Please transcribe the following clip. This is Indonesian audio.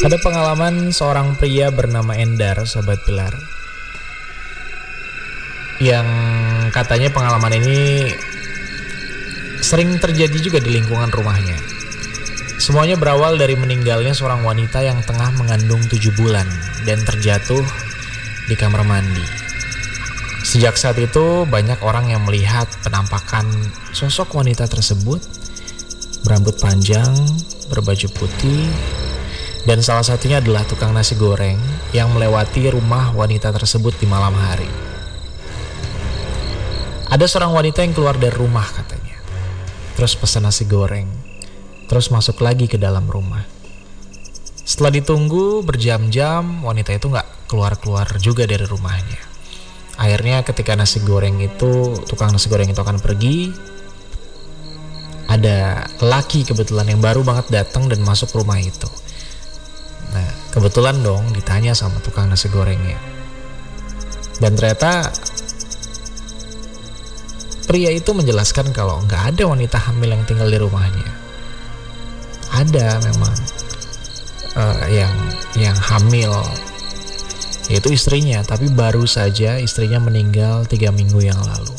Ada pengalaman seorang pria bernama Endar, Sobat Pilar. Yang katanya pengalaman ini sering terjadi juga di lingkungan rumahnya. Semuanya berawal dari meninggalnya seorang wanita yang tengah mengandung tujuh bulan dan terjatuh di kamar mandi. Sejak saat itu banyak orang yang melihat penampakan sosok wanita tersebut berambut panjang, berbaju putih, dan salah satunya adalah tukang nasi goreng yang melewati rumah wanita tersebut di malam hari. Ada seorang wanita yang keluar dari rumah katanya. Terus pesan nasi goreng. Terus masuk lagi ke dalam rumah. Setelah ditunggu berjam-jam, wanita itu nggak keluar-keluar juga dari rumahnya. Akhirnya ketika nasi goreng itu, tukang nasi goreng itu akan pergi, ada laki kebetulan yang baru banget datang dan masuk rumah itu. Kebetulan dong ditanya sama tukang nasi gorengnya. Dan ternyata pria itu menjelaskan kalau nggak ada wanita hamil yang tinggal di rumahnya. Ada memang uh, yang yang hamil yaitu istrinya, tapi baru saja istrinya meninggal tiga minggu yang lalu.